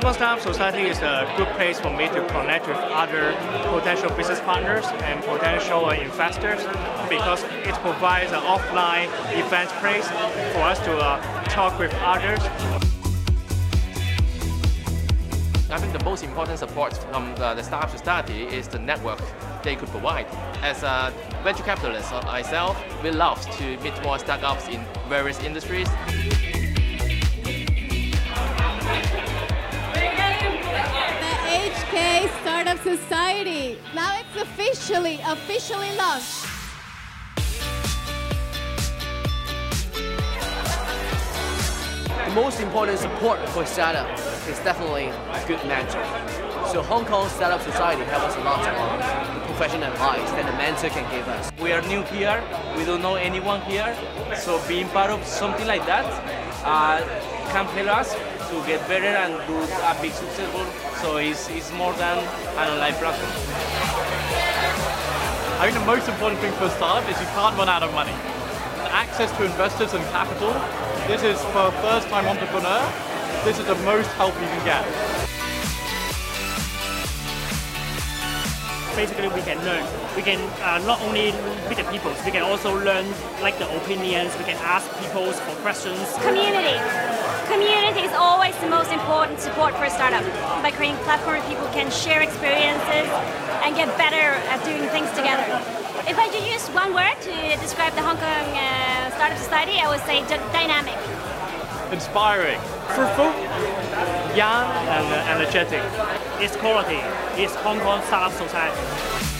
Kong Startup Society is a good place for me to connect with other potential business partners and potential investors because it provides an offline event place for us to uh, talk with others. I think the most important support from the, the Startup Society is the network they could provide. As a venture capitalist myself, we love to meet more startups in various industries. Society. Now it's officially, officially launched. The most important support for startup is definitely a good mentor. So Hong Kong Startup Society helps us a lot on the professional advice that the mentor can give us. We are new here, we don't know anyone here, so being part of something like that uh, can help us to get better and do a big successful. So it's, it's more than an online platform. I think the most important thing for a startup is you can't run out of money. And access to investors and capital, this is for a first-time entrepreneur, this is the most help you can get. Basically we can learn. We can uh, not only meet the people, we can also learn like the opinions. We can ask people for questions. Community. Community is always the most important support for a startup. By creating platforms, people can share experiences and get better at doing things together. If I could use one word to describe the Hong Kong uh, Startup Society, I would say dynamic. Inspiring. Fruitful, young, and energetic. Its quality is Hong Kong Startup Society.